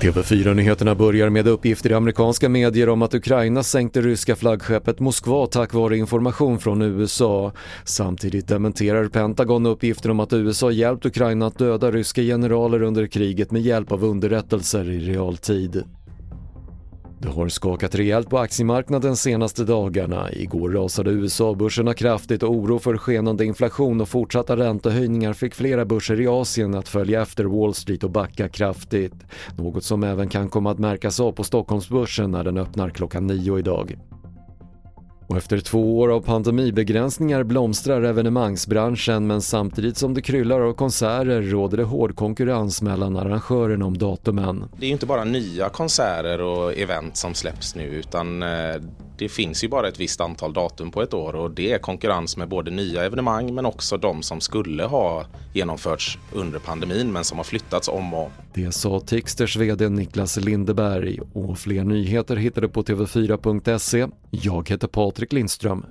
TV4-nyheterna börjar med uppgifter i amerikanska medier om att Ukraina sänkte ryska flaggskeppet Moskva tack vare information från USA. Samtidigt dementerar Pentagon uppgifter om att USA hjälpt Ukraina att döda ryska generaler under kriget med hjälp av underrättelser i realtid. Det har skakat rejält på aktiemarknaden senaste dagarna. Igår rasade USA-börserna kraftigt och oro för skenande inflation och fortsatta räntehöjningar fick flera börser i Asien att följa efter Wall Street och backa kraftigt. Något som även kan komma att märkas av på Stockholmsbörsen när den öppnar klockan nio idag. Och efter två år av pandemibegränsningar blomstrar evenemangsbranschen men samtidigt som det kryllar av konserter råder det hård konkurrens mellan arrangörerna om datumen. Det är inte bara nya konserter och event som släpps nu utan eh, det finns ju bara ett visst antal datum på ett år och det är konkurrens med både nya evenemang men också de som skulle ha genomförts under pandemin men som har flyttats om och om. Det sa Tixters VD Niklas Lindeberg och fler nyheter hittar du på tv4.se. Jag heter Patrik Lindström.